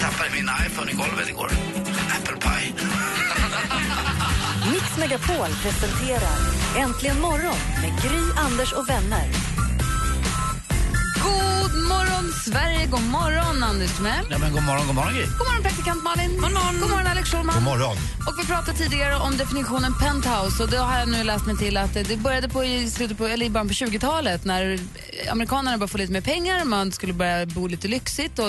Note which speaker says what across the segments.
Speaker 1: Tappade min iPhone i golvet igår. Apple pie.
Speaker 2: Mix Megapol presenterar Äntligen morgon med Gry, Anders och vänner.
Speaker 3: God morgon, Sverige! God morgon, Anders Timell.
Speaker 1: Ja, men god morgon, god morgon Gry.
Speaker 3: God morgon, praktikant Malin. God morgon, God morgon Alex Schulman.
Speaker 1: God morgon.
Speaker 3: Och vi pratade tidigare om definitionen penthouse. Och då har jag nu läst mig till att det började på i, slutet på, eller i början på 20-talet när amerikanerna började få lite mer pengar. Man skulle börja bo lite lyxigt och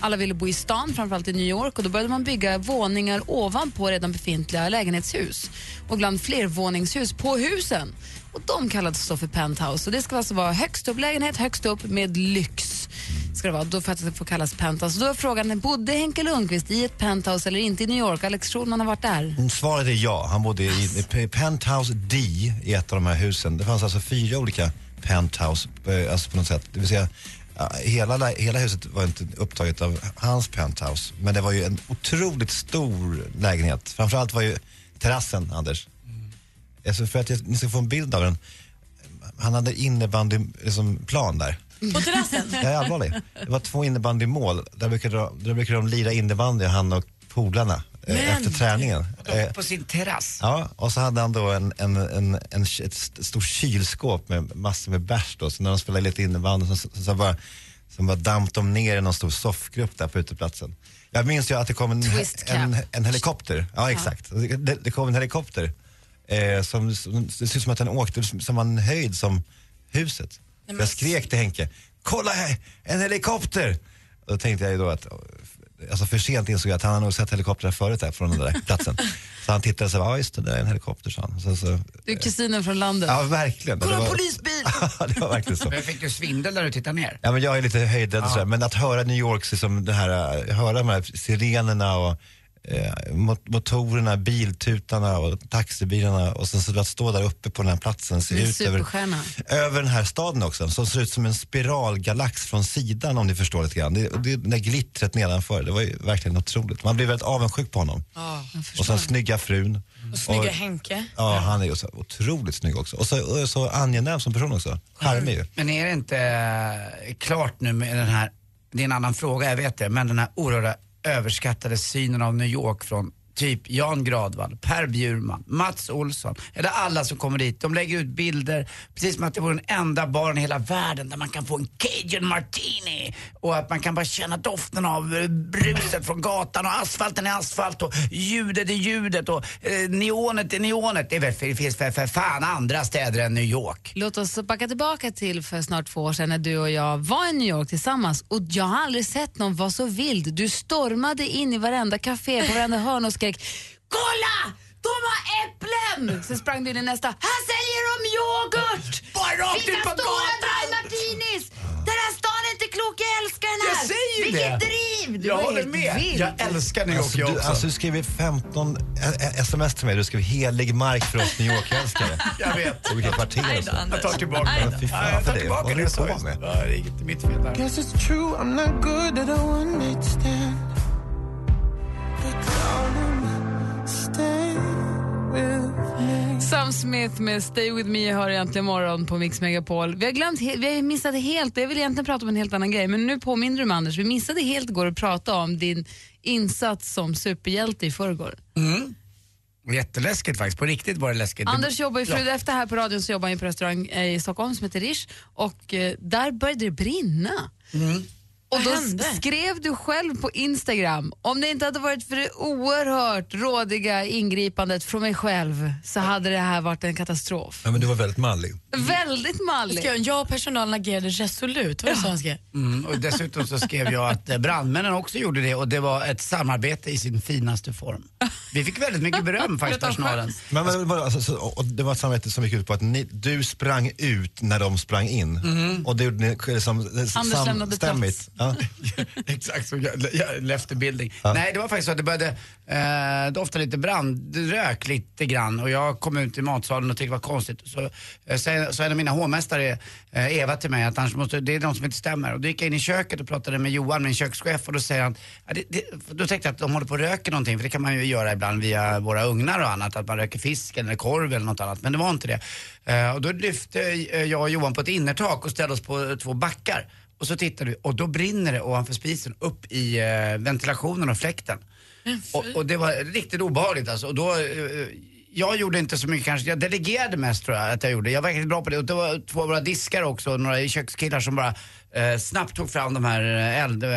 Speaker 3: alla ville bo i stan, framförallt i New York. Och då började man bygga våningar ovanpå redan befintliga lägenhetshus. Och ibland flervåningshus på husen. Och de kallades så för penthouse. Och det ska alltså vara högst upp lägenhet, högst upp med lyx. Ska det vara, då för att det får kallas penthouse. Då är frågan, bodde Henke Lundqvist i ett penthouse eller inte i New York? Alex Schulman har varit där.
Speaker 4: Mm, Svaret är ja. Han bodde i, i Penthouse D i ett av de här husen. Det fanns alltså fyra olika penthouse, eh, alltså på något sätt. Det vill säga, ja, hela, hela huset var inte upptaget av hans penthouse. Men det var ju en otroligt stor lägenhet. Framförallt var ju terrassen, Anders. Alltså för att jag, ni ska få en bild av den. Han hade innebandyn, liksom, plan där.
Speaker 5: På terrassen?
Speaker 4: Jag är allvarlig. Det var två innebandymål. Där brukade, de- där brukade de lira innebandy, han och polarna, eh, efter träningen. Eh,
Speaker 1: På sin terrass.
Speaker 4: Ja, och så hade han då en, en, en, en, ett st- stort kylskåp med massor med bärs då. Så när de spelade lite innebandy så, så, så bara, så bara damp de ner i någon stor soffgrupp där på uteplatsen. Jag minns ju att det kom en, en, en helikopter. Ja, exakt. Det, det kom en helikopter eh, som, som, det ser ut som att den åkte som en höjd som huset. Jag skrek till Henke, kolla här, en helikopter! Och då tänkte jag ju då att, alltså för sent insåg jag att han har nog sett helikoptrar förut där från den där platsen. Så han tittade och sa, ja just det, det är en helikopter, sa han. Så, så,
Speaker 3: Du är kusinen från landet.
Speaker 4: ja, verkligen.
Speaker 1: Kolla
Speaker 4: Det
Speaker 1: en
Speaker 4: var-
Speaker 1: polisbil!
Speaker 4: Ja, det var verkligen så.
Speaker 1: Men fick du svindel när du tittade ner?
Speaker 4: Ja, men jag är lite höjdrädd sådär, men att höra New Yorks, liksom, det här, äh, höra de här sirenerna och eh, mot- motorerna, biltutarna och taxibilarna och sen så att stå där uppe på den här platsen se
Speaker 3: Med
Speaker 4: ut över, över den här staden också, som ser ut som en spiralgalax från sidan om ni förstår lite grann. Det, det, det där glittret nedanför, det var ju verkligen otroligt. Man blir väldigt avundsjuk på honom. och sen snygga frun.
Speaker 5: Och snygga Henke.
Speaker 4: Ja, han är ju så otroligt snygg också. Och så, och så angenäm som person också. Charmig ju.
Speaker 1: Men är det inte eh, klart nu med den här, det är en annan fråga, jag vet det, men den här oerhörda överskattade synen av New York från typ Jan Gradvall, Per Bjurman, Mats Olsson, eller alla som kommer dit. De lägger ut bilder, precis som att det vore den enda baren i hela världen där man kan få en cajun martini och att man kan bara känna doften av bruset från gatan och asfalten är asfalt och ljudet är ljudet och eh, neonet är neonet. Det, är väl, det finns för, för fan andra städer än New York.
Speaker 3: Låt oss backa tillbaka till för snart två år sedan när du och jag var i New York tillsammans och jag har aldrig sett någon vara så vild. Du stormade in i varenda café, på varenda hörn och skrek Kolla! De har äpplen! Sen sprang du in i nästa. Här säljer de yoghurt!
Speaker 1: Bara rakt ut på gatan!
Speaker 3: martinis! Den här stan är inte klok, jag älskar den här!
Speaker 1: Jag säger
Speaker 3: Vilket
Speaker 1: det.
Speaker 3: driv! Du
Speaker 1: Jag
Speaker 3: var
Speaker 1: håller
Speaker 3: helt
Speaker 1: med.
Speaker 3: vild.
Speaker 1: Jag älskar New York
Speaker 4: Alltså,
Speaker 1: jag
Speaker 4: du,
Speaker 1: också.
Speaker 4: alltså du skriver 15 ä- ä- sms till mig, du skrev helig mark för oss New York-älskare.
Speaker 1: jag vet.
Speaker 4: Olika kvarter och så.
Speaker 1: Jag tar tillbaka
Speaker 4: Ja, fy fan
Speaker 1: Ja, jag
Speaker 4: för
Speaker 1: tar
Speaker 4: det.
Speaker 1: tillbaka
Speaker 4: Vad
Speaker 1: det
Speaker 4: håller
Speaker 1: jag
Speaker 4: du
Speaker 1: sa
Speaker 4: på
Speaker 1: just.
Speaker 4: med?
Speaker 1: Ja, det är inte mitt fel där.
Speaker 6: Guess it's true, I'm not good at a one night stand.
Speaker 3: Sam Smith med Stay With Me hör egentligen morgon på Mix Megapol. Vi har, glömt, vi har missat helt, jag vill egentligen prata om en helt annan grej, men nu påminner du mig Anders, vi missade helt igår att prata om din insats som superhjälte i förrgår.
Speaker 1: Jätteläskigt faktiskt, på riktigt var det läskigt.
Speaker 3: Anders jobbar ju, för
Speaker 1: Ja.
Speaker 3: efter här på radion så jobbar han på restaurang eh, i Stockholm som heter Rish och eh, där började det brinna. Och då
Speaker 5: hände?
Speaker 3: skrev du själv på Instagram, om det inte hade varit för det oerhört rådiga ingripandet från mig själv så hade det här varit en katastrof.
Speaker 4: Ja, men du var väldigt mallig.
Speaker 3: Väldigt mallig.
Speaker 5: Jag, jag och personalen agerade resolut. Var det så han skrev?
Speaker 1: Mm, och dessutom så skrev jag att eh, brandmännen också gjorde det och det var ett samarbete i sin finaste form. Vi fick väldigt mycket beröm faktiskt, personalen.
Speaker 4: Men, men, men, alltså, så, och det var ett samarbete som gick ut på att ni, du sprang ut när de sprang in. Och det gjorde ni liksom,
Speaker 3: Anders lämnade.
Speaker 4: Ja.
Speaker 1: Exakt så, jag, jag, efterbildning. Nej, det var faktiskt så att det började eh, dofta lite brandrök lite grann och jag kom ut i matsalen och tyckte det var konstigt. Så eh, sa en av mina hovmästare, eh, Eva, till mig att annars måste, det är något som inte stämmer. Och då gick jag in i köket och pratade med Johan, min kökschef, och då säger han, ja, det, det, då tänkte jag att de håller på och röker någonting, för det kan man ju göra ibland via våra ugnar och annat, att man röker fisk eller korv eller något annat. Men det var inte det. Eh, och då lyfte eh, jag och Johan på ett innertak och ställde oss på två backar. Och så tittar du och då brinner det ovanför spisen upp i eh, ventilationen och fläkten. Och, och det var riktigt obehagligt alltså. Och då, eh, jag gjorde inte så mycket kanske, jag delegerade mest tror jag att jag gjorde. Jag var riktigt bra på det. Och det var två av våra diskar också, några kökskillar som bara eh, snabbt tog fram de här eh, eld... Eh,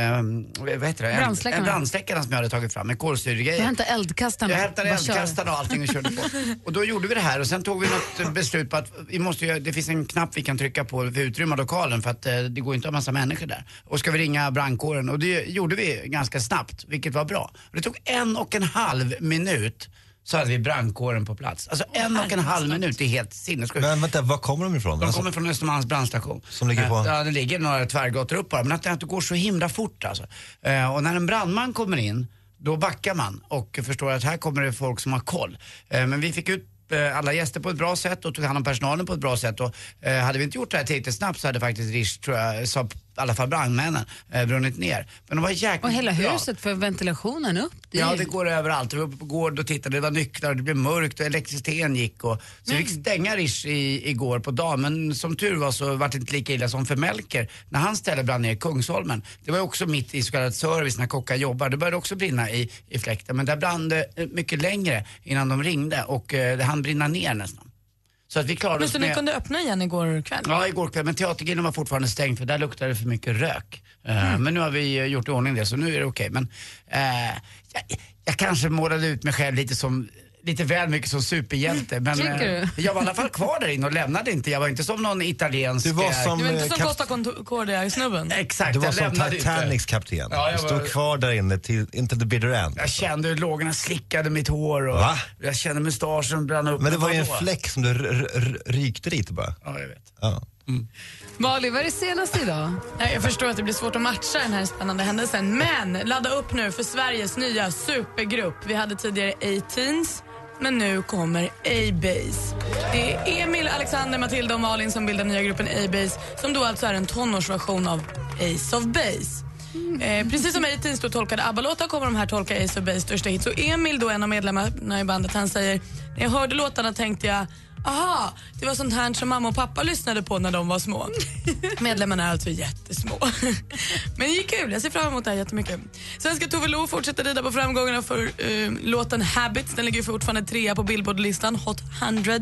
Speaker 1: vad heter det? Eld-
Speaker 3: Brandsläckarna.
Speaker 1: eh, Brandsläckarna som jag hade tagit fram med kolsyregrejer.
Speaker 3: Jag hämtar eldkastarna.
Speaker 1: Jag hämtade
Speaker 3: Bara kör.
Speaker 1: eldkastarna och allting och körde på. Och då gjorde vi det här och sen tog vi något beslut på att vi måste ju, det finns en knapp vi kan trycka på för att utrymma lokalen för att eh, det går inte att ha massa människor där. Och ska vi ringa brandkåren och det gjorde vi ganska snabbt, vilket var bra. Och det tog en och en halv minut så hade vi brandkåren på plats. Alltså en och en halv minut, det är helt sinnessjukt.
Speaker 4: Men vänta, var kommer de ifrån?
Speaker 1: De
Speaker 4: Alltså,
Speaker 1: kommer från Östermalms brandstation.
Speaker 4: Som ligger på-
Speaker 1: Eh, Ja, det ligger några tvärgator upp bara. Men att det inte går så himla fort alltså. Eh, Och när en brandman kommer in, då backar man och förstår att här kommer det folk som har koll. Eh, Men vi fick ut alla gäster på ett bra sätt och tog hand om personalen på ett bra sätt. Och, eh, hade vi inte gjort det här tillräckligt snabbt så hade faktiskt Rish, tror jag, sa i alla fall brandmännen, eh, brunnit ner. Men de var jäkligt
Speaker 3: Och hela huset för ventilationen upp. Det är
Speaker 1: Ja,
Speaker 3: ju-
Speaker 1: det går överallt. Vi var uppe på gård och tittade, det var nycklar och det blev mörkt och elektriciteten gick. Och, så vi fick stänga Rish i, igår på dagen. Men som tur var så var det inte lika illa som för Melker. När hans ställe brann ner i Kungsholmen, det var ju också mitt i så kallad service när kockar jobbar. Det började också brinna i, i fläkten. Men där brann det eh, mycket längre innan de ringde och eh, det hann brinna ner nästan. Så att vi klarade
Speaker 5: Men
Speaker 1: oss
Speaker 5: så ni
Speaker 1: med...
Speaker 5: kunde öppna igen igår kväll?
Speaker 1: Ja, igår kväll. Men Teatergrillen var fortfarande stängd för där luktade det för mycket rök. Eh,
Speaker 5: Mm.
Speaker 1: Men nu har vi eh, gjort i ordning det så nu är det okej. Men eh, jag, jag kanske målade ut mig själv lite som Lite väl mycket som superhjälte men
Speaker 3: Tycker
Speaker 1: eh,
Speaker 3: du?
Speaker 1: jag var i alla fall kvar där inne och lämnade inte. Jag var inte som någon italiensk...
Speaker 4: Du var
Speaker 1: eh,
Speaker 4: som,
Speaker 5: Du var inte
Speaker 4: eh,
Speaker 5: som
Speaker 4: kap-
Speaker 5: Costa Concordia-snubben?
Speaker 1: Exakt,
Speaker 4: du var
Speaker 1: jag
Speaker 4: som
Speaker 1: lämnade inte.
Speaker 4: Titanics kapten.
Speaker 1: Ja, jag
Speaker 4: du stod
Speaker 1: var-
Speaker 4: kvar där inne till, inte the bitter end.
Speaker 1: Jag kände hur lågorna slickade mitt hår och
Speaker 4: Va?
Speaker 1: jag kände mustaschen brann upp.
Speaker 4: Men det var ju en fläck som du r- r- rykte lite bara.
Speaker 1: Ja, jag vet.
Speaker 4: Ja.
Speaker 3: Malin, vad är det senaste idag?
Speaker 5: Ja, Jag förstår att det blir svårt att matcha den här spännande händelsen. Men ladda upp nu för Sveriges nya supergrupp. Vi hade tidigare A-Teens, men nu kommer A-Base. Det är Emil, Alexander, Matilda och Malin som bildar nya gruppen A-Base som då alltså är en tonårsversion av Ace of Base. Eh, precis som A-Teens då tolkade ABBA-låtar kommer de här tolka Ace of Base största hits. Och Emil, då en av medlemmarna i bandet, han säger när jag hörde låtarna tänkte jag Aha, det var sånt här som mamma och pappa lyssnade på när de var små. Medlemmarna är alltså jättesmå. Men det gick kul, jag ser fram emot det här jättemycket. Svenska Tove Lo fortsätter rida på framgångarna för eh, låten Habits. Den ligger fortfarande trea på Billboard-listan, Hot 100.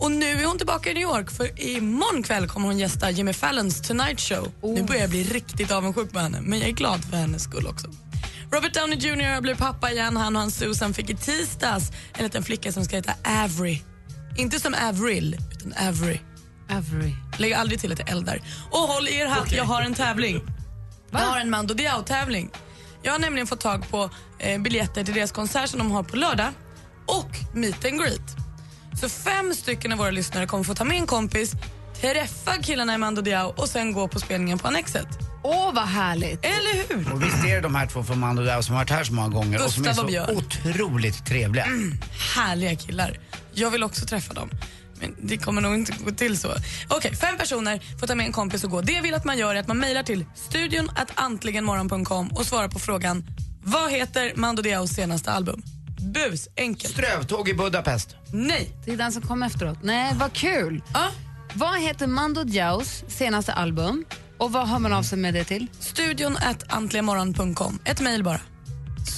Speaker 5: Och nu är hon tillbaka i New York för imorgon kväll kommer hon gästa Jimmy Fallons Tonight Show. Nu börjar jag bli riktigt avundsjuk på henne, men jag är glad för hennes skull också. Robert Downey Jr blir pappa igen. Han och hans Susan fick i tisdags en liten flicka som ska heta Avery. Inte som Avril, utan Avery.
Speaker 3: Avery.
Speaker 5: Lägg aldrig till att jag eldar. Och håll i er hatt, jag har en tävling. Jag har en Mando Diao-tävling. Jag har nämligen fått tag på eh, biljetter till deras konsert som de har på lördag och meet and greet. Så fem stycken av våra lyssnare kommer få ta med en kompis, träffa killarna i Mando Diao och sen gå på spelningen på Annexet.
Speaker 3: Åh, vad härligt.
Speaker 5: Eller hur?
Speaker 1: Och visst är det de här två från Mando Diao som har varit här så många gånger och som är
Speaker 5: Gustav
Speaker 1: så
Speaker 5: och Björn.
Speaker 1: otroligt trevliga.
Speaker 5: Härliga killar. Jag vill också träffa dem. Men det kommer nog inte gå till så. Okej, fem personer får ta med en kompis och gå. Det jag vill att man gör är att man mejlar till studion att antligenmorgon.com och svarar på frågan Vad heter Mando Diaos senaste album? Bus, enkelt.
Speaker 1: Strövtåg i Budapest.
Speaker 5: Nej.
Speaker 3: Det är den som kom efteråt. Nej, vad kul.
Speaker 5: Ja,
Speaker 3: Vad heter Mando Diaos senaste album och vad har man av sig med det till?
Speaker 5: studion att antligenmorgon.com. Ett mejl bara.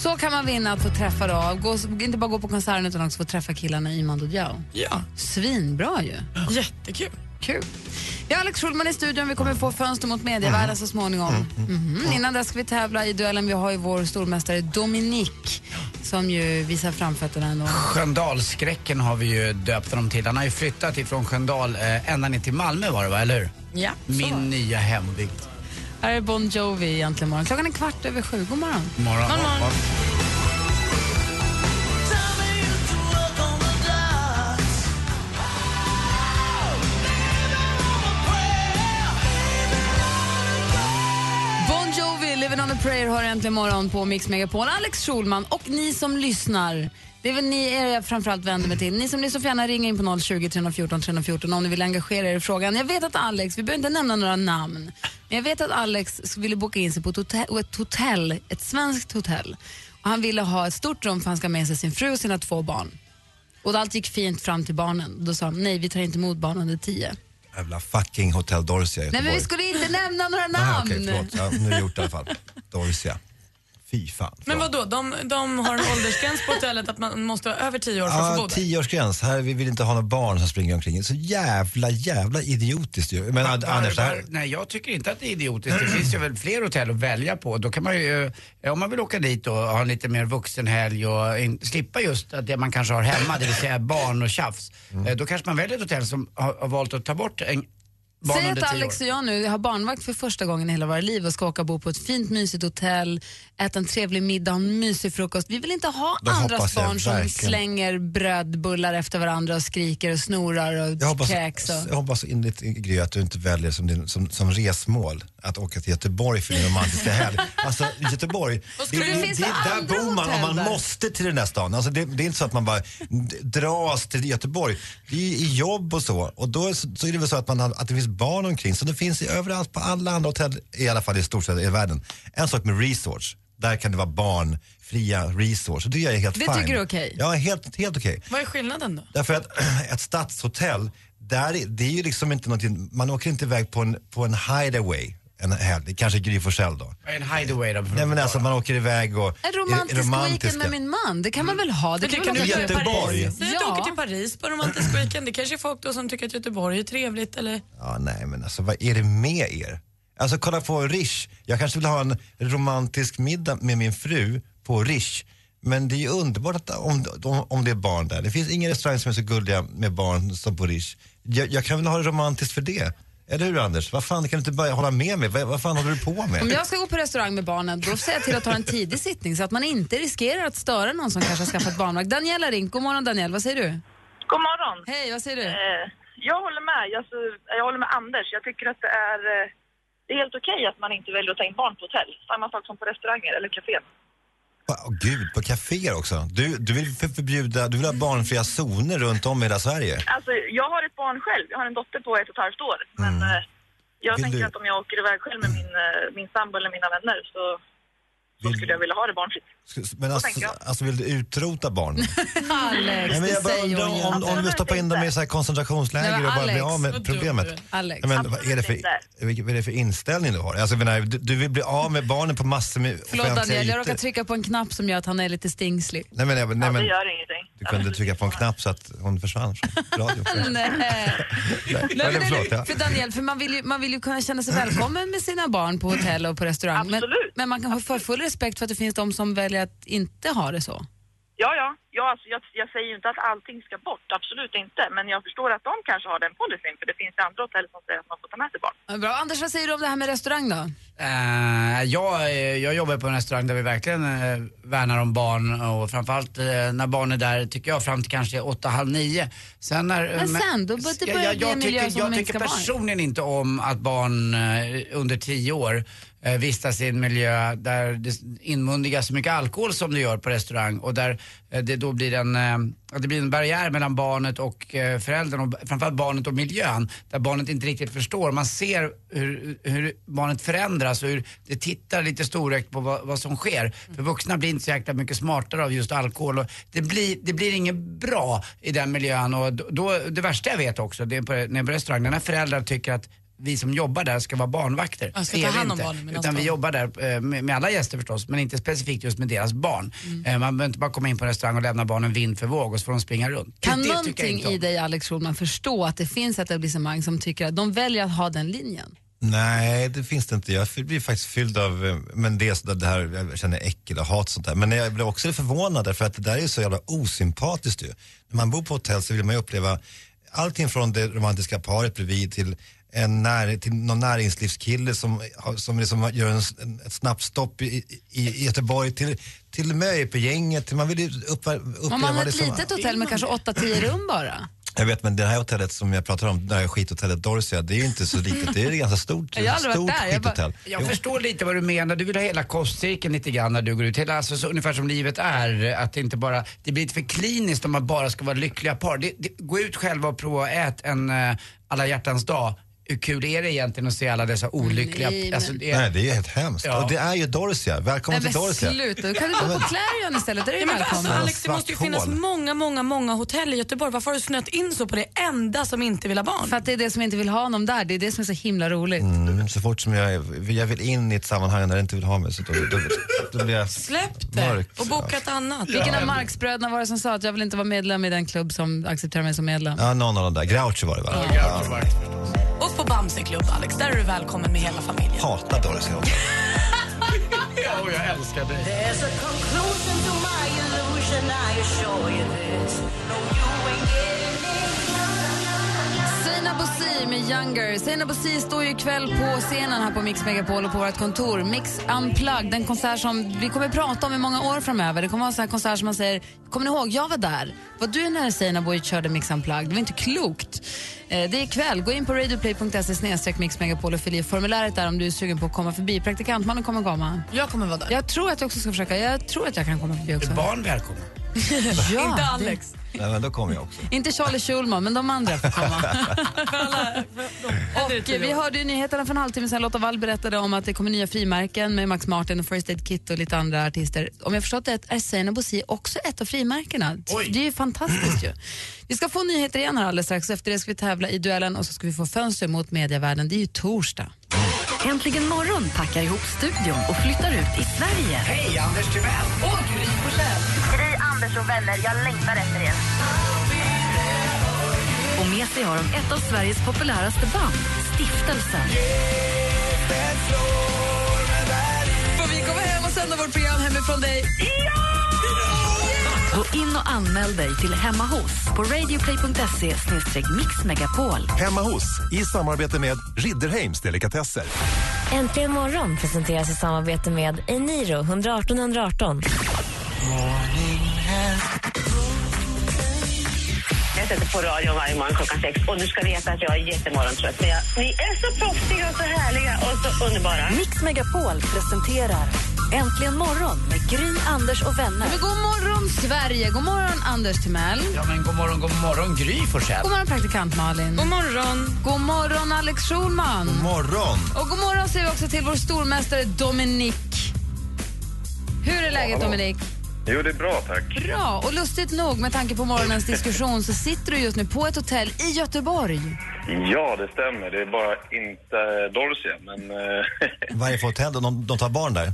Speaker 3: Så kan man vinna att få träffa då. Gå, inte bara gå på konserten utan också få träffa killarna i Mando Diao.
Speaker 5: Ja,
Speaker 3: Svinbra ju.
Speaker 5: jättekul.
Speaker 3: Kul. Vi har Alex Schulman i studion. Vi kommer få fönster mot medievärlden så småningom. Mhm. Innan dess ska vi tävla i duellen. Vi har ju vår stormästare Dominique som ju visar framfötterna. ändå.
Speaker 1: Sköndalskräcken har vi ju döpt honom till. Han har ju flyttat ifrån Sköndal eh, ända ner till Malmö var det va, eller hur?
Speaker 5: Ja, så.
Speaker 1: Min nya hembygd.
Speaker 3: Här är Bon Jovi egentligen morgon. Klockan är kvart över sju. God morgon.
Speaker 1: Morgon.
Speaker 5: morgon.
Speaker 1: morgon.
Speaker 3: Living on a Prayer har äntligen morgon på Mix Megapol. Alex Schulman och ni som lyssnar. Det är väl ni er jag framförallt vänder mig till. Ni som lyssnar får gärna ringa in på 020 314 314 om ni vill engagera er i frågan. Jag vet att Alex, vi behöver inte nämna några namn, men jag vet att Alex ville boka in sig på ett hotell, ett, hotell, ett svenskt hotell. Och han ville ha ett stort rum för han ska ha med sig sin fru och sina två barn. Och allt gick fint fram till barnen. Då sa han, nej vi tar inte emot barn under tio.
Speaker 4: Jävla fucking Hotel Dorsia i
Speaker 3: Nej
Speaker 4: Göteborg.
Speaker 3: men vi skulle inte nämna några
Speaker 4: Aha,
Speaker 3: namn.
Speaker 4: okej, förlåt. Ja, nu är det gjort i alla fall. Dorsia. Fy fan.
Speaker 5: Men vad då? De, de har en åldersgräns på hotellet att man måste vara över 10 år för att få bo
Speaker 4: Ja,
Speaker 5: där?
Speaker 4: tioårsgräns. Här vi vill inte ha några barn som springer omkring. Så jävla, jävla idiotiskt ju. Men
Speaker 1: Var-
Speaker 4: Anders, det
Speaker 1: var-
Speaker 4: här...
Speaker 1: Nej, jag tycker inte att det är idiotiskt. Det finns ju väl fler hotell att välja på. Då kan man ju, eh, om man vill åka dit och ha en lite mer vuxen helg och in, slippa just att det man kanske har hemma, det vill säga barn och tjafs.
Speaker 4: Mm.
Speaker 1: Eh, Då kanske man väljer ett hotell som har, har valt att ta bort en
Speaker 3: Säg att Alex och jag nu har barnvakt för första gången i hela våra liv och ska åka och bo på ett fint mysigt hotell, äta en trevlig middag, en mysig frukost. Vi vill inte ha
Speaker 4: Det
Speaker 3: andras barn som
Speaker 4: verkligen.
Speaker 3: slänger brödbullar efter varandra och skriker och snorar och
Speaker 4: Jag hoppas,
Speaker 3: kräks. Och...
Speaker 4: jag hoppas innerligt Gry att du inte väljer som, din, som, som resmål att åka till Göteborg för din romantiska helg. Alltså Göteborg, det, det,
Speaker 3: det
Speaker 4: där bor man om man måste till den där stan. Alltså det, det är inte så att man bara dras till Göteborg. Det är ju i jobb och så. Och då så, så är det väl så att, man att det finns barn omkring. Så det finns i, överallt på alla andra hotell, i alla fall i stort sett i världen. En sak med resorts. Där kan det vara barnfria resorts. Det är helt
Speaker 3: Det
Speaker 4: fine.
Speaker 3: tycker du är okej?
Speaker 4: Ja, helt, helt okej.
Speaker 5: Vad är skillnaden då?
Speaker 4: Därför att ett stadshotell, där, är- det är ju liksom inte någonting, man åker inte iväg på en, på en hideaway en helg, kanske Gry Forssell då.
Speaker 1: En hideaway då.
Speaker 4: Nej men alltså man åker iväg och
Speaker 3: En romantisk weekend med min man, det kan man väl ha? Det kan
Speaker 5: det kan
Speaker 3: åka
Speaker 5: du göra i
Speaker 4: Göteborg.
Speaker 5: Paris. Att du
Speaker 3: Ja.
Speaker 5: åker till Paris på romantisk weekend. Det kanske är folk då som tycker att Göteborg är trevligt eller?
Speaker 4: Ja nej men alltså vad är det med er? Alltså kolla på Rish, jag kanske vill ha en romantisk middag med min fru på Rish. Men det är ju underbart att, om, om, om det är barn där. Det finns ingen restaurang som är så gulliga med barn som på Rish. Jag, jag kan väl ha det romantiskt för det. Eller hur Anders? Vad fan, kan du inte börja hålla med mig? Vad, vad fan håller du på med?
Speaker 3: Om jag ska gå på restaurang med barnen, då säger jag till att ta en tidig sittning så att man inte riskerar att störa någon som kanske har skaffat barnvakt. Daniela har ringt. God morgon Daniel, vad säger du?
Speaker 7: God morgon.
Speaker 3: Hej, vad säger du?
Speaker 7: Eh, jag håller med. Jag, jag håller med Anders. Jag tycker att det är, eh, det är helt okej att man inte väljer att ta in barn på hotell. Samma sak som på restauranger eller kafén.
Speaker 4: Åh gud, på kaféer också. Du, du vill för- förbjuda, du vill ha barnfria zoner runt om i hela Sverige.
Speaker 7: Alltså, jag har ett barn själv. Jag har en dotter på ett och ett halvt år. Men eh, jag
Speaker 4: Vill
Speaker 7: tänker
Speaker 4: du-
Speaker 7: att om jag åker iväg själv med min, eh, min sambo eller mina vänner så,
Speaker 4: Vill-
Speaker 7: skulle jag vilja ha det barnfritt.
Speaker 4: Men alltså, alltså vill du utrota barn?
Speaker 3: Alex,
Speaker 4: Nej, men jag bara
Speaker 3: säger
Speaker 4: undrar om,
Speaker 3: inte.
Speaker 4: om du vill stoppa in dem i så här koncentrationsläger
Speaker 3: Nej, men
Speaker 4: och bara
Speaker 3: Alex,
Speaker 4: av med problemet.
Speaker 3: Alex.
Speaker 4: Nej, men vad är, det för, vad är det för inställning du har? Alltså, jag menar, du, du vill bli av med barnen på massor med
Speaker 3: Förlåt Daniel, jag råkar trycka på en knapp som gör att han är lite stingslig.
Speaker 4: Nej men, nej, men,
Speaker 7: Ja,
Speaker 4: men
Speaker 7: det gör ingenting.
Speaker 4: du kunde trycka på en knapp så att hon försvann från radion.
Speaker 3: Nej.
Speaker 4: Nej,
Speaker 3: Nej, men
Speaker 4: förlåt, ja.
Speaker 3: För Daniel, för man vill, ju, man vill ju kunna känna sig välkommen med sina barn på hotell och på restaurang. Men,
Speaker 7: Absolut.
Speaker 3: men man kan ha för full respekt för att det finns de som väljer att inte ha det så.
Speaker 7: Ja, ja. ja alltså, jag, jag säger ju inte att allting ska bort. Absolut inte. Men jag förstår att de kanske har den policyn. För det finns ju andra hotell som säger att man får ta med sig barn.
Speaker 3: Ja, Bra. Anders, vad säger du om det här med restaurang då?
Speaker 1: Eh, jag, jag jobbar på en restaurang där vi verkligen eh, värnar om barn och framförallt eh, när barn är där tycker jag fram till kanske åtta, halv nio. Sen när,
Speaker 3: Men sen, då bör- det börjar
Speaker 1: jag,
Speaker 3: bli en miljö
Speaker 1: tycker,
Speaker 3: som
Speaker 1: jag tycker personligen inte om att barn under tio år vistas i en miljö där det inmundigas så mycket alkohol som det gör på restaurang och där eh, det då blir en, eh, det blir en barriär mellan barnet och eh, föräldern och framförallt barnet och miljön där barnet inte riktigt förstår. Man ser hur, hur barnet förändras och hur det tittar lite storögt på vad, vad som sker. För vuxna blir inte så jäkla mycket smartare av just alkohol och det blir, det blir inget bra i den miljön och då, det värsta jag vet också, det är på, när jag är på restaurang, när föräldrar tycker att vi som jobbar där ska vara barnvakter.
Speaker 5: Ja, ska ta hand om
Speaker 1: inte.
Speaker 5: barnen
Speaker 1: Utan vi jobbar där eh, med, med alla gäster förstås, men inte specifikt just med deras barn.
Speaker 5: Mm.
Speaker 1: Eh, Man behöver inte bara komma in på en restaurang och lämna barnen vind för våg och så får de springa runt.
Speaker 3: Kan
Speaker 1: det, det jag
Speaker 3: någonting i dig, Alex Schulman, förstå att det finns ett etablissemang som tycker att de väljer att ha den linjen?
Speaker 4: Nej, det finns det inte. Jag blir faktiskt fylld av, eh, men det, är så- det här, jag känner äckel och hat och sånt där. Men jag blir också förvånad för att det där är så jävla osympatiskt ju. När man bor på hotell så vill man ju uppleva allting från det romantiska paret bredvid till en när, till någon näringslivskille som, som liksom gör en, en, ett snabbt stopp i, i, i Göteborg till, till möhipegänget. till- Man vill ju upp, uppleva
Speaker 3: Om man har ett
Speaker 4: som...
Speaker 3: litet hotell med kanske 8-10 rum bara.
Speaker 4: Jag vet, men det här hotellet som jag pratar om, det här skithotellet Dorsia, det är ju inte så litet. Det är ett ganska stort,
Speaker 3: Jag
Speaker 4: stort
Speaker 3: varit där. Jag bara-
Speaker 4: skithotell.
Speaker 1: Jag förstår lite vad du menar. Du vill ha hela kostcirkeln lite grann när du går ut. Hela, alltså, så, ungefär som livet är. Att det inte bara, det blir lite för kliniskt om man bara ska vara lyckliga par. Det, det, gå ut själva och prova att ät en uh, alla hjärtans dag. Hur kul är det egentligen att se alla dessa olyckliga...
Speaker 3: Nej, men-
Speaker 1: alltså, det är,
Speaker 4: Nej, det är helt hemskt.
Speaker 1: Ja.
Speaker 4: Och det är ju Dorsia. Välkommen
Speaker 3: Nej
Speaker 4: till
Speaker 3: men
Speaker 4: Dorsia.
Speaker 3: sluta, då kan du gå på Clarion istället. Där är
Speaker 5: Ja,
Speaker 3: du
Speaker 5: men alltså,
Speaker 3: välkommen.
Speaker 5: Alex, det måste ju finnas många, många, många hotell i Göteborg. Varför har du snöat in så på det enda som inte vill ha barn?
Speaker 3: För att det är det som inte vill ha honom där. Det är det som är så himla roligt.
Speaker 4: Mm, så fort som jag, jag vill in i ett sammanhang där jag inte vill ha mig så då, då, då blir jag
Speaker 5: Släpp det
Speaker 4: mörkt.
Speaker 5: och boka ett annat.
Speaker 3: Vilken av Marxbröderna var det som sa att jag vill inte vara medlem i den klubb som accepterar mig som medlem?
Speaker 4: Ja, någon av de där. Groucho var det va?
Speaker 5: På Bamseklubb Alex, där är du välkommen med hela familjen.
Speaker 4: Hatar Dorsia också.
Speaker 1: Ja, och jag älskar dig.
Speaker 3: Sina Bosi med Younger. Sina Bosi står ju ikväll på scenen här på Mix Megapol och på vårt kontor. Mix Unplugged, en konsert som vi kommer prata om i många år framöver. Det kommer vara en sån här konsert som man säger, kommer ni ihåg, jag var där. Var du när Sina Boy körde Mix Unplugged? Det var inte klokt. Eh, Det är ikväll. Gå in på radioplay.se snedstreck Mix Megapol och fyll i formuläret där om du är sugen på att komma förbi. Praktikantmannen kommer komma.
Speaker 5: Jag kommer vara där.
Speaker 3: Jag tror att jag också ska försöka. Jag tror att jag kan komma förbi också.
Speaker 1: Är barn välkomna?
Speaker 3: Ja,
Speaker 5: Inte
Speaker 3: det-
Speaker 5: Alex.
Speaker 4: Nej, men då kommer jag också.
Speaker 3: Inte Charlie Schulman, men de andra får komma. och vi hörde ju nyheterna för en halvtimme sedan. Lotta Wall berättade om att det kommer nya frimärken med Max Martin och First Aid Kit och lite andra artister. Om jag förstått det är Seinabo Bosi också ett av frimärkena.
Speaker 1: Oj.
Speaker 3: Det är ju fantastiskt ju. Vi ska få nyheter igen här alldeles strax. Efter det ska vi tävla i duellen och så ska vi få fönster mot medievärlden. Det är ju torsdag.
Speaker 2: Äntligen morgon packar ihop studion och flyttar ut i Sverige.
Speaker 1: Hej, Anders Timell!
Speaker 8: Gry, Anders och vänner, jag längtar efter er.
Speaker 2: Och med sig har de ett av Sveriges populäraste band, Stiftelsen.
Speaker 3: Får vi komma hem och sända vårt program hemifrån dig?
Speaker 2: Gå in och anmäl dig till Hemma hos på radioplay.se mixmegapol.
Speaker 9: Hemma hos, i samarbete med Ridderheims Delikatesser.
Speaker 8: Äntligen morgon presenteras i samarbete med Eniro 118 118.
Speaker 7: Jag sätter på radion varje morgon klockan sex och du ska veta att jag är jättemorgontrött. Men jag, ni är så proffsiga och så härliga och så underbara.
Speaker 2: Mix Megapol presenterar Äntligen morgon med Gry, Anders och vänner.
Speaker 3: Men god morgon Sverige! God morgon Anders Timell.
Speaker 1: Ja, men god morgon, god morgon Gry Forssell.
Speaker 3: God morgon praktikant Malin.
Speaker 5: God morgon.
Speaker 3: God morgon Alex Schulman.
Speaker 4: Morgon!
Speaker 3: Och god morgon säger vi också till vår stormästare Dominik. Hur är läget Dominik?
Speaker 10: Jo, det är bra tack.
Speaker 3: Bra. Och lustigt nog, med tanke på morgonens diskussion, så sitter du just nu på ett hotell i Göteborg.
Speaker 10: Ja, det stämmer. Det är bara inte Dorsia, men... eh,
Speaker 4: Vad är det för hotell? De, de tar barn där?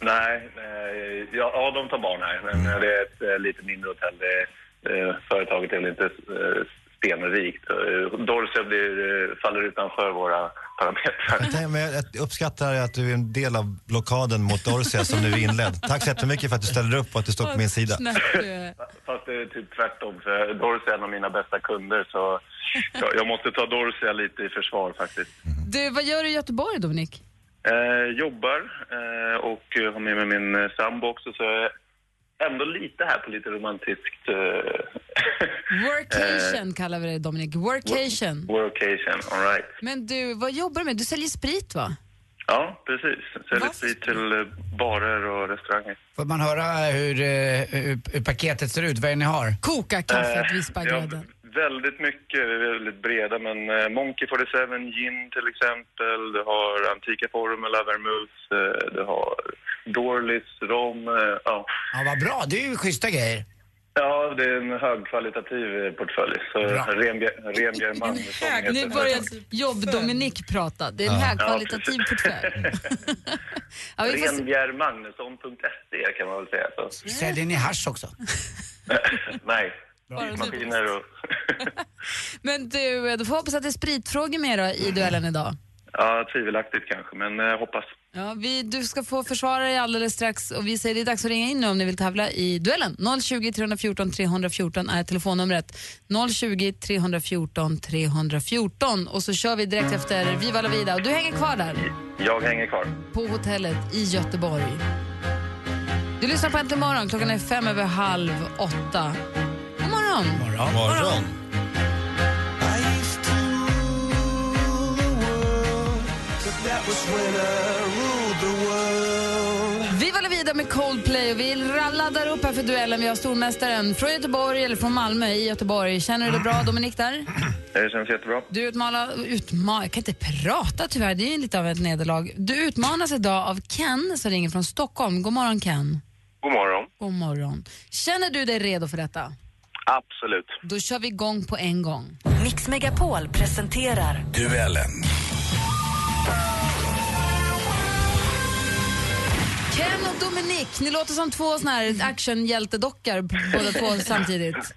Speaker 10: nej, eh, ja, ja, de tar barn här, men eh, det är ett eh, lite mindre hotell. Det, eh, företaget är väl inte eh, stenrikt. Dorsia blir, faller utanför våra parametrar.
Speaker 4: Men jag uppskattar att du är en del av blockaden mot Dorsia som nu är inledd. Tack så jättemycket för att du ställer upp och att du står på min sida.
Speaker 10: Fast det är typ tvärtom, för Dorsia är en av mina bästa kunder, så jag, jag måste ta Dorsia lite i försvar faktiskt.
Speaker 3: Du, vad gör du i Göteborg Dominik?
Speaker 10: Eh, jobbar eh, och har med mig min sambo också så jag är ändå lite här på lite romantiskt... Eh,
Speaker 3: Workation kallar vi det Dominik. Workation.
Speaker 10: workation, all right.
Speaker 3: Men du, vad jobbar du med? Du säljer sprit va?
Speaker 10: Ja, precis. Säljer sprit till eh, barer och restauranger.
Speaker 1: Får man höra hur, hur, hur paketet ser ut? Vad är ni har?
Speaker 3: Koka kaffet, vispa
Speaker 10: ja,
Speaker 3: grädden.
Speaker 10: väldigt mycket, vi är väldigt breda, men Monkey 47 gin till exempel, du har Antika Formula, vermouth, du har Dorlis, rom, eh, ja.
Speaker 1: Ja, vad bra. Det är ju schyssta grejer.
Speaker 10: Ja, det är en högkvalitativ eh, portfölj. Så Renbjer- Renbjer heter
Speaker 3: Nu börjar jobb-Dominik prata. Det är en
Speaker 10: Ja.
Speaker 3: högkvalitativ
Speaker 10: Ja,
Speaker 3: portfölj. Ja.
Speaker 10: Renbjermagnusson.se kan man väl säga. Så.
Speaker 1: Säljer ni hasch också?
Speaker 10: Nej,
Speaker 3: du.
Speaker 10: maskiner och...
Speaker 3: Men du, då får hoppas att det är spritfrågor med då i duellen idag.
Speaker 10: Ja, tvivelaktigt kanske, men jag hoppas.
Speaker 3: Ja, vi, du ska få försvara dig alldeles strax och vi säger det är dags att ringa in nu om ni vill tävla i duellen. 020 314 314 är telefonnumret. 020 314 314 och så kör vi direkt efter Viva la vida och du hänger kvar där
Speaker 10: Jag hänger kvar.
Speaker 3: på hotellet i Göteborg. Du lyssnar på Äntligen morgon, klockan är fem över halv åtta. God morgon! morgon.
Speaker 1: Morgon.
Speaker 4: Morgon.
Speaker 6: That was when I ruled the world.
Speaker 3: Vi var vidare med Coldplay och vi laddar upp här för duellen. Vi har stormästaren från Göteborg, eller från Malmö i Göteborg. Känner du det bra, Dominik, där?
Speaker 10: Det känns jättebra.
Speaker 3: Du utmanar, utma, jag kan inte prata tyvärr, det är ju lite av ett nederlag. Du utmanas idag av Ken som ringer från Stockholm. God morgon Ken.
Speaker 10: God morgon.
Speaker 3: God morgon. Känner du dig redo för detta?
Speaker 10: Absolut.
Speaker 3: Då kör vi igång på en gång.
Speaker 2: Mix Megapol presenterar
Speaker 11: Duellen.
Speaker 3: Ken och Dominik, ni låter som två såna här actionhjältedockor båda två samtidigt.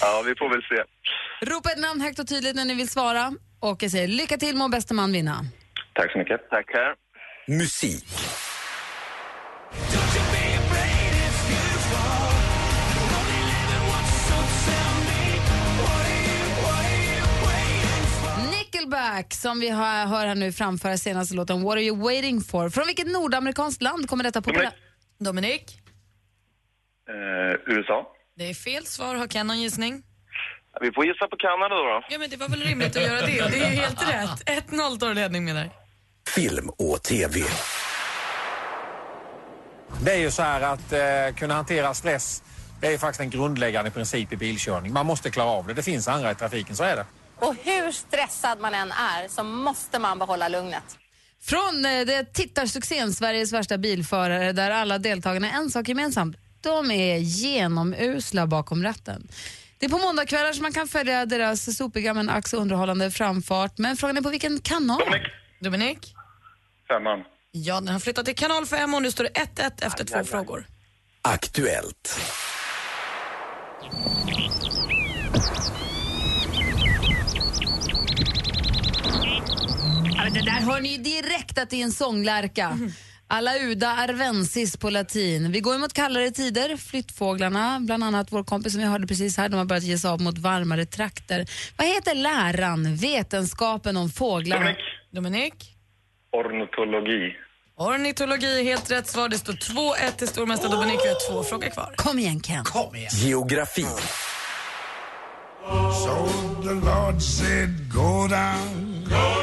Speaker 10: Ja, vi får väl se.
Speaker 3: Ropa ett namn högt och tydligt när ni vill svara. Och jag säger lycka till, må bästa man vinna.
Speaker 10: Tack så mycket. Tack här.
Speaker 11: Musik.
Speaker 3: Nickelback som vi hör, hör här nu framföra senaste låten What are you waiting for? Från vilket nordamerikanskt land kommer detta på?
Speaker 5: Dominik?
Speaker 10: Eh, USA.
Speaker 5: Det är fel svar. Har Ken någon gissning?
Speaker 10: Vi får gissa på Kanada då. då.
Speaker 5: Ja, men det var väl rimligt att göra det. Det är helt rätt. 1-0 tar ledning med där.
Speaker 11: Film och TV.
Speaker 12: Det är ju så här att eh, kunna hantera stress, det är faktiskt en grundläggande princip i bilkörning. Man måste klara av det. Det finns andra i trafiken, så är det.
Speaker 13: Och hur stressad man än är så måste man behålla lugnet.
Speaker 3: Från eh, det tittarsuccén Sveriges värsta bilförare där alla deltagarna en sak gemensamt. De är genomusla bakom ratten. Det är på måndagskvällar som man kan följa deras sopiga men ax underhållande framfart. Men frågan är på vilken kanal?
Speaker 5: Dominik?
Speaker 10: Femman.
Speaker 5: Ja, den har flyttat till kanal 5 och nu står det 1-1 efter två frågor.
Speaker 11: Aktuellt.
Speaker 3: Ja, men det där hör ni ju direkt att det är en sånglärka. Alauda arvensis på latin. Vi går mot kallare tider. Flyttfåglarna, bland annat vår kompis som vi hörde precis här, de har börjat ge sig av mot varmare trakter. Vad heter läran, vetenskapen om fåglar?
Speaker 10: Dominik.
Speaker 5: Dominik?
Speaker 10: Ornitologi.
Speaker 5: Ornitologi helt rätt svar. Det står 2-1 till stormästare Dominik. Vi har två frågor kvar.
Speaker 3: Kom igen Ken.
Speaker 1: Kom igen.
Speaker 11: Geografi.
Speaker 6: So the Lord said, Go down, go down,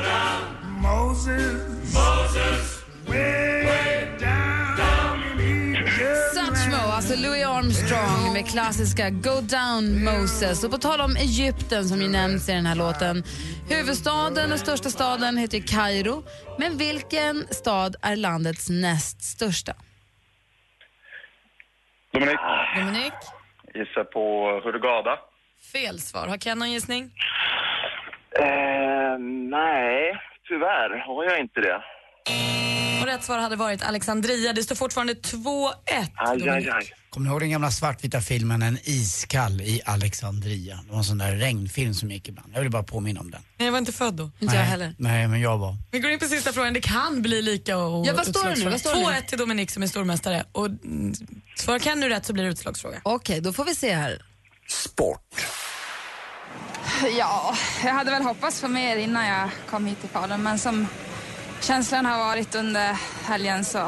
Speaker 6: Moses, Moses, way down in Egypt.
Speaker 3: Satchmo, alltså Louis Armstrong med klassiska Go Down Moses. Och på tal om Egypten som ju nämns i den här låten. Huvudstaden och största staden heter Kairo. Men vilken stad är landets näst största?
Speaker 10: Dominik.
Speaker 5: Dominik?
Speaker 10: Gissa på Hurghada.
Speaker 5: Fel svar. Har Ken någon gissning?
Speaker 10: Eh, nej, tyvärr har jag inte det.
Speaker 5: Och rätt svar hade varit Alexandria. Det står fortfarande 2-1.
Speaker 10: Aj, aj, aj.
Speaker 1: Kommer ni ihåg den gamla svartvita filmen En iskall i Alexandria? Det var en sån där regnfilm som gick ibland. Jag vill bara påminna om den.
Speaker 5: Nej, jag var inte född då.
Speaker 1: nej, Nej, men jag var.
Speaker 5: Vi går in på sista frågan. Det kan bli lika och
Speaker 3: Ja, vad står det nu? Vad står det nu?
Speaker 5: 2-1 till Dominik som är stormästare. Och mm, svarar Ken nu rätt så blir det utslagsfråga.
Speaker 3: Okej, då får vi se här.
Speaker 11: Sport.
Speaker 14: Ja, jag hade väl hoppats på mer innan jag kom hit till Falun, men som känslan har varit under helgen så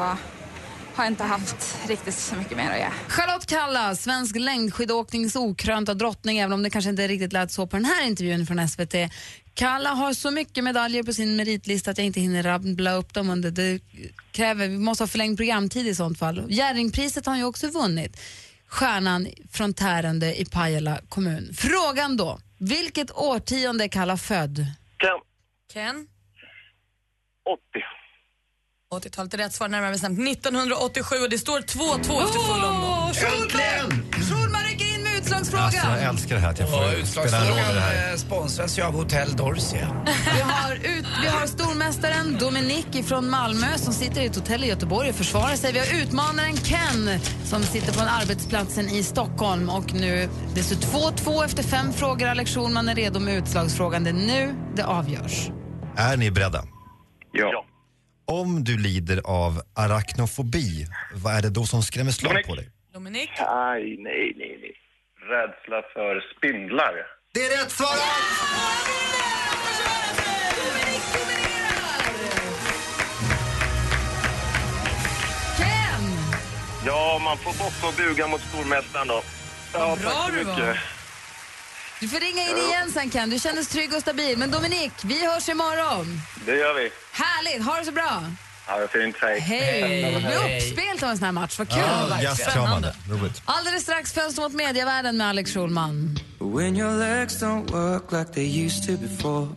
Speaker 14: har jag inte haft riktigt så mycket mer att göra.
Speaker 3: Charlotte Kalla, svensk längdskidåknings okrönta drottning, även om det kanske inte riktigt lät så på den här intervjun från SVT. Kalla har så mycket medaljer på sin meritlista att jag inte hinner rabbla upp dem. Under. Det kräver, vi måste ha förlängd programtid i sånt fall. Jerringpriset har han ju också vunnit. Stjärnan från Tärende i Pajala kommun. Frågan då, vilket årtionde är Kalla född?
Speaker 10: Ken.
Speaker 5: Ken?
Speaker 10: 80.
Speaker 5: 80-talet är rätt svar, närmare bestämt 1987 och det står 2-2 efter full omgång.
Speaker 1: Äntligen!
Speaker 3: Utslagsfrågan.
Speaker 4: Alltså, jag älskar det här att jag får spela en roll i det här.
Speaker 1: eh, sponsras ju av Hotell Dorsia.
Speaker 3: Vi har, ut, vi har stormästaren Dominik från Malmö som sitter i ett hotell i Göteborg och försvarar sig. Vi har utmanaren Ken som sitter på en arbetsplatsen i Stockholm. Och nu, det står 2-2 efter fem frågor. Alex Schulman är redo med utslagsfrågan. Det är nu det avgörs.
Speaker 4: Är ni beredda?
Speaker 10: Ja.
Speaker 4: Om du lider av arachnofobi, vad är det då som skrämmer slag på dig?
Speaker 5: Dominik?
Speaker 10: Aj, nej, nej, nej. Rädsla för spindlar.
Speaker 4: Det är rätt svar!
Speaker 3: Ken!
Speaker 10: Ja, man får bocka och buga mot stormästaren då. Ja,
Speaker 3: bra
Speaker 10: tack så
Speaker 3: du var.
Speaker 10: mycket.
Speaker 3: Du får ringa in igen sen Ken, du kändes trygg och stabil. Men Dominik, vi hörs imorgon.
Speaker 10: Det gör vi.
Speaker 3: Härligt, ha det så bra.
Speaker 10: Det fint, hej.
Speaker 3: Hej! Uppspelt av en sån här match, vad kul.
Speaker 4: Ja, jazzkramande. Roligt.
Speaker 3: Alldeles strax Fönster mot medievärlden med Alex Schulman.
Speaker 6: When your legs don't work like they used to before.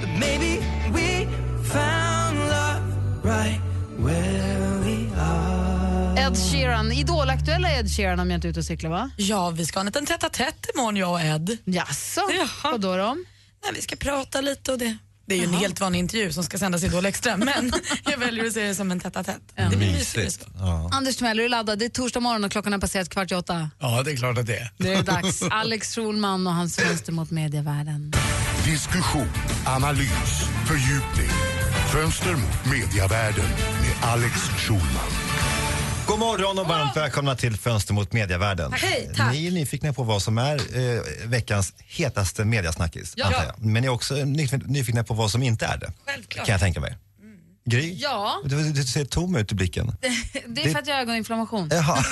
Speaker 6: But maybe we found love right where we are.
Speaker 3: Ed Sheeran, idolaktuella Ed Sheeran om jag inte är ute och cyklar va?
Speaker 5: Ja, vi ska ha en liten tätt imorgon jag och Ed.
Speaker 3: Jaså? Vad då då?
Speaker 5: Nej, vi ska prata lite och det. Det är ju en helt vanlig intervju som ska sändas i Idol Extra men jag väljer att se det som en tätt tätt. Det blir mysigt.
Speaker 3: Anders Timell, är du laddad? Det är torsdag morgon och klockan har passerat kvart i åtta.
Speaker 1: Ja, det är klart att det är.
Speaker 3: Det är dags. Alex Schulman och hans fönster mot medievärlden.
Speaker 15: Diskussion, analys, fördjupning. Fönster mot mediavärlden med Alex Schulman.
Speaker 4: God morgon och varmt välkomna till Fönster mot mediavärlden.
Speaker 5: Hej, tack.
Speaker 4: Ni är nyfikna på vad som är eh, veckans hetaste mediasnackis,
Speaker 3: Ja.
Speaker 4: antar jag. Men ni är också nyf- nyfikna på vad som inte är det.
Speaker 5: Självklart.
Speaker 4: Kan jag tänka mig. Gry?
Speaker 3: Ja,
Speaker 4: Du, du, du ser tom ut i blicken.
Speaker 3: det är för att jag har ögoninflammation.
Speaker 4: Jaha.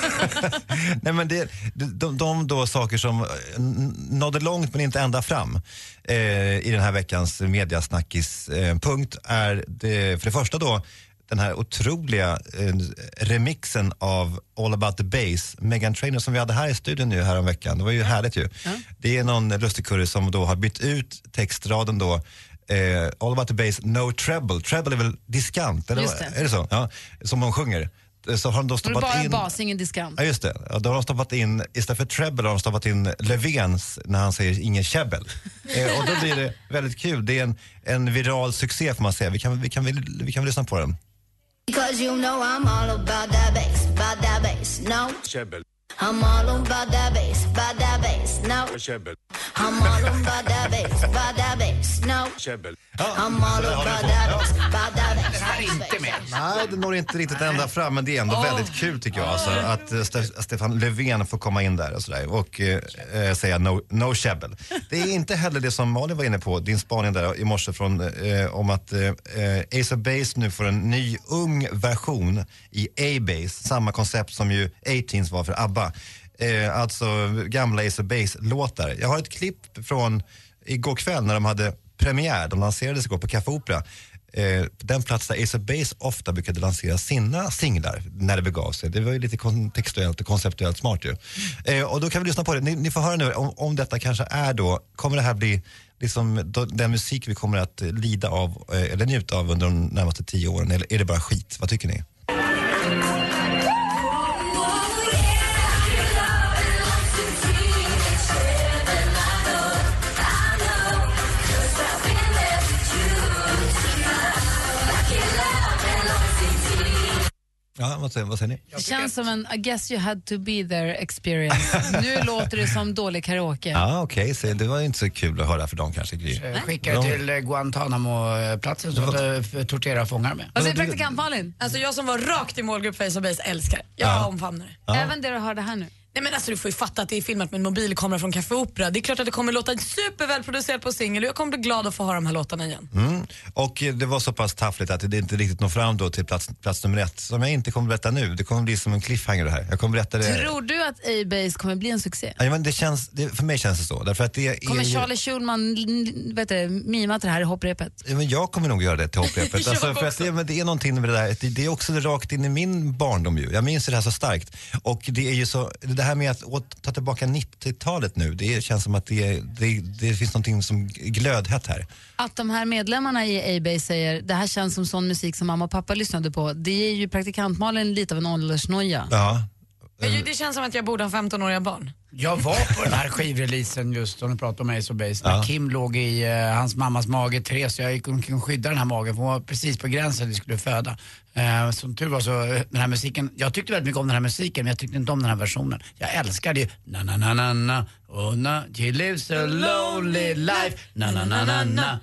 Speaker 4: Nej, men det, de, de då saker som eh, n- nådde långt men inte ända fram eh, i den här veckans mediasnackis eh, punkt är det, för det första då den här otroliga eh, remixen av All about the bass, Megan Trainor som vi hade här i studion nu här om veckan. Det var ju härligt ju. Det är någon lustigkurre som då har bytt ut textraden då eh, All about the bass, no treble. Treble är väl diskant? Eller?
Speaker 3: Just det.
Speaker 4: Är det så? Ja, som de sjunger. Så har de då stoppat
Speaker 3: bara
Speaker 4: in...
Speaker 3: bas, ingen diskant.
Speaker 4: Ja just det, ja, då har de stoppat in, istället för treble har de stoppat in Löfvens när han säger ingen käbbel. eh, och då blir det väldigt kul, det är en, en viral succé får man säga. Vi kan, vi kan, väl, vi kan väl lyssna på den.
Speaker 16: Because you know I'm all about that bass, about that bass, no. I'm all about that bass, about that bass, no.
Speaker 15: käbbel,
Speaker 16: I'm all about that bass, about that bass, no.
Speaker 15: käbbel.
Speaker 16: I'm all about that bass, about that bass.
Speaker 1: Den här är inte med.
Speaker 4: Nej, det når inte riktigt ända fram men det är ändå väldigt kul tycker jag. Alltså, att eh, Ste- Stefan Löfven får komma in där och, sådär, och eh, eh, säga no, no käbbel. Det är inte heller det som Malin var inne på, din spaning där i morse från, eh, om att eh, eh, Ace of Base nu får en ny ung version i A-Base, samma koncept som ju A-Teens var för ABBA. Eh, alltså gamla Ace of Base-låtar. Jag har ett klipp från igår kväll när de hade premiär, de lanserades igår på Café Opera. Eh, den plats där Ace of Base ofta brukade lansera sina singlar när det begav sig. Det var ju lite kontextuellt och konceptuellt smart ju. Eh, och då kan vi lyssna på det. Ni, ni får höra nu om, om detta kanske är då, kommer det här bli liksom den musik vi kommer att lida av eh, eller njuta av under de närmaste tio åren eller är det bara skit? Vad tycker ni? Ja, vad säger, vad säger ni?
Speaker 3: Det känns som en I guess you had to be there experience. nu låter det som dålig karaoke.
Speaker 4: Ja, okej, så det var ju inte så kul att höra för dem kanske, Gry.
Speaker 1: Eh, Skickar till eh, Guantanamo-platsen som de torterar fångar med.
Speaker 3: Vad säger praktikant Malin?
Speaker 5: Alltså jag som var rakt i målgrupp för Ace of Base älskar Jag
Speaker 4: Ja.
Speaker 5: omfamnar det.
Speaker 4: Ja.
Speaker 3: Även det du hörde här nu.
Speaker 5: Nej men alltså du får ju fatta att det är filmat med en mobilkamera från Café Opera. Det är klart att det kommer låta supervälproducerat på singel och jag kommer bli glad att få höra de här låtarna igen.
Speaker 4: Mm. Och eh, det var så pass taffligt att det inte riktigt når fram då till plats, plats nummer ett, som jag inte kommer berätta nu. Det kommer bli som en cliffhanger det här. Jag kommer berätta det.
Speaker 3: Tror du att A-Base kommer bli en succé?
Speaker 4: Ja, men det känns, det, för mig känns det så. Därför att det är
Speaker 3: Kommer
Speaker 4: ju,
Speaker 3: Charlie Schulman vet du, mima till det här i hopprepet?
Speaker 4: Ja, men jag kommer nog göra det till hopprepet.
Speaker 3: Jag
Speaker 4: alltså, för att det, men det är någonting med det där, det, det är också rakt in i min barndom ju. Jag minns det här så starkt. Och det är ju så, det här med att ta tillbaka 90-talet nu, det känns som att det, det, det finns någonting som glödhett här.
Speaker 3: Att de här medlemmarna i A-Base säger det här känns som sån musik som mamma och pappa lyssnade på. Det är ju praktikantmalen lite av en åldersnoja.
Speaker 4: Ja.
Speaker 5: Men det känns som att jag borde ha 15-åriga barn.
Speaker 1: Jag var på den här skivreleasen just som du pratade om Ace of Base. När
Speaker 4: Ja.
Speaker 1: Kim låg i eh, hans mammas mage, Therese. Jag gick omkring och skyddade den här magen för hon var precis på gränsen att vi skulle föda. Eh, som tur var så, den här musiken, jag tyckte väldigt mycket om den här musiken men jag tyckte inte om den här versionen. Jag älskade ju na na na na na, oh na, she lives a lonely life, na na na na na.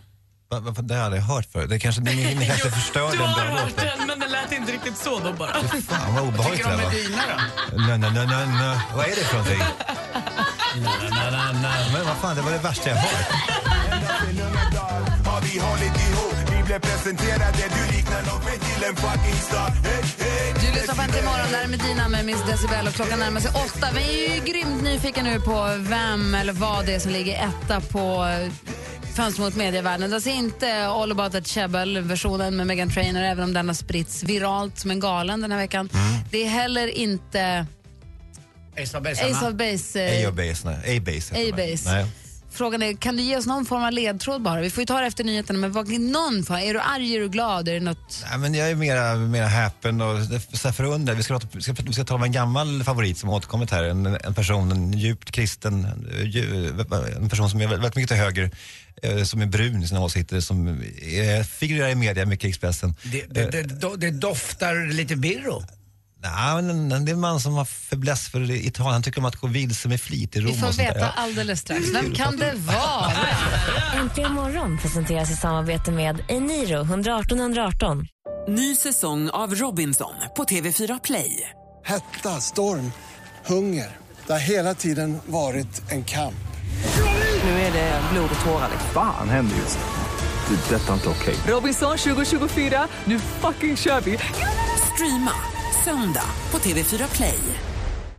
Speaker 4: Va, va, det har jag aldrig hört förut. Det kanske, ni, ni kanske förstörde
Speaker 5: Du har hört den men den lät inte riktigt så då bara.
Speaker 4: Fan vad obehagligt det
Speaker 1: Tycker du om. Medina då?
Speaker 4: Na, na, na, na, na. Vad är det för någonting? Men vad fan, det var det värsta jag hört.
Speaker 15: Har vi hållit ihop, vi
Speaker 17: blev presenterade Du liknar nog mig till en fucking star
Speaker 3: Du lyssnar på Äntligen morgon, där är Medina med Miss Decibel och klockan närmar sig åtta. Vi är ju grymt nyfikna nu på vem eller vad det är som ligger etta på Fönster mot medievärlden. Det är alltså inte All about that Chebel-versionen med Meghan Trainor, även om den har spritts viralt som en galen den här veckan. Det är heller inte
Speaker 1: Ace of Base,
Speaker 3: Ace of Base. eh,
Speaker 4: A-Base, nej. A-Base
Speaker 3: Frågan är, kan du ge oss någon form av ledtråd bara? Vi får ju ta det efter nyheterna, men vad, någon form. Är du arg, är du glad, är det något?
Speaker 4: Nej, men jag är mera, mera häpen och så förundrad. Vi ska, prata- vi, ska, vi ska tala om en gammal favorit som har återkommit här. En, en person, en djupt kristen, en person som är väldigt mycket till höger, eh, som är brun i sina åsikter, som figurerar i media, mycket i Expressen.
Speaker 1: Det, det, det, det doftar lite birro.
Speaker 4: Nej, men det är en man som har fäbless för Italien. Han tycker om att gå vilse med flit i Rom
Speaker 3: Vi får
Speaker 4: där.
Speaker 3: veta alldeles strax. Vem kan det vara?
Speaker 8: Äntligen morgon presenteras i samarbete med Eniro 118 118.
Speaker 18: Ny säsong av Robinson på TV4 Play.
Speaker 19: Hetta, storm, hunger. Det har hela tiden varit en kamp.
Speaker 18: Nu är det blod och tårar.
Speaker 20: Fan händer just nu. Det. är Detta är inte okej.
Speaker 18: Robinson 2024, nu fucking kör vi! Streama söndag på TV4 Play.